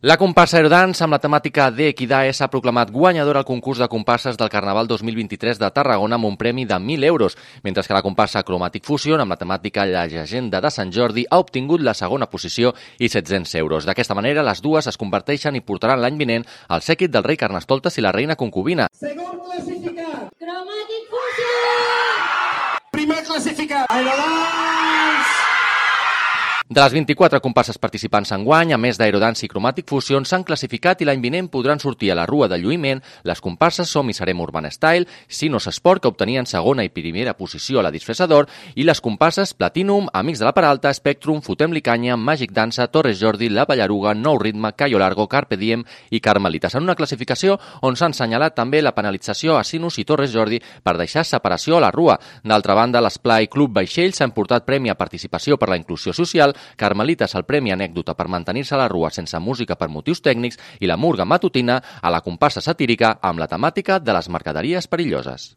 La comparsa Aerodance amb la temàtica d'Equidae s'ha proclamat guanyadora al concurs de comparses del Carnaval 2023 de Tarragona amb un premi de 1.000 euros, mentre que la comparsa Chromatic Fusion amb la temàtica La llegenda de Sant Jordi ha obtingut la segona posició i 700 euros. D'aquesta manera, les dues es converteixen i portaran l'any vinent el sèquit del rei Carnestoltes i la reina concubina. Segon classificat. Chromatic Fusion! Primer classificat. Aerodance. De les 24 comparses participants en guany, a més d'Aerodance i Chromatic Fusion, s'han classificat i l'any vinent podran sortir a la Rua de Lluïment les comparses Som i Serem Urban Style, Sinos Sport, que obtenien segona i primera posició a la disfressador, i les comparses Platinum, Amics de la Peralta, Spectrum, Fotem-li Canya, Magic Dansa, Torres Jordi, La Ballaruga, Nou Ritme, Cayo Largo, Carpe Diem i Carmelites, en una classificació on s'han assenyalat també la penalització a Sinus i Torres Jordi per deixar separació a la Rua. D'altra banda, l'Esplai Club Vaixell s'ha portat premi a participació per la inclusió social Carmelites el Premi Anècdota per mantenir-se a la rua sense música per motius tècnics i la Murga Matutina a la comparsa satírica amb la temàtica de les mercaderies perilloses.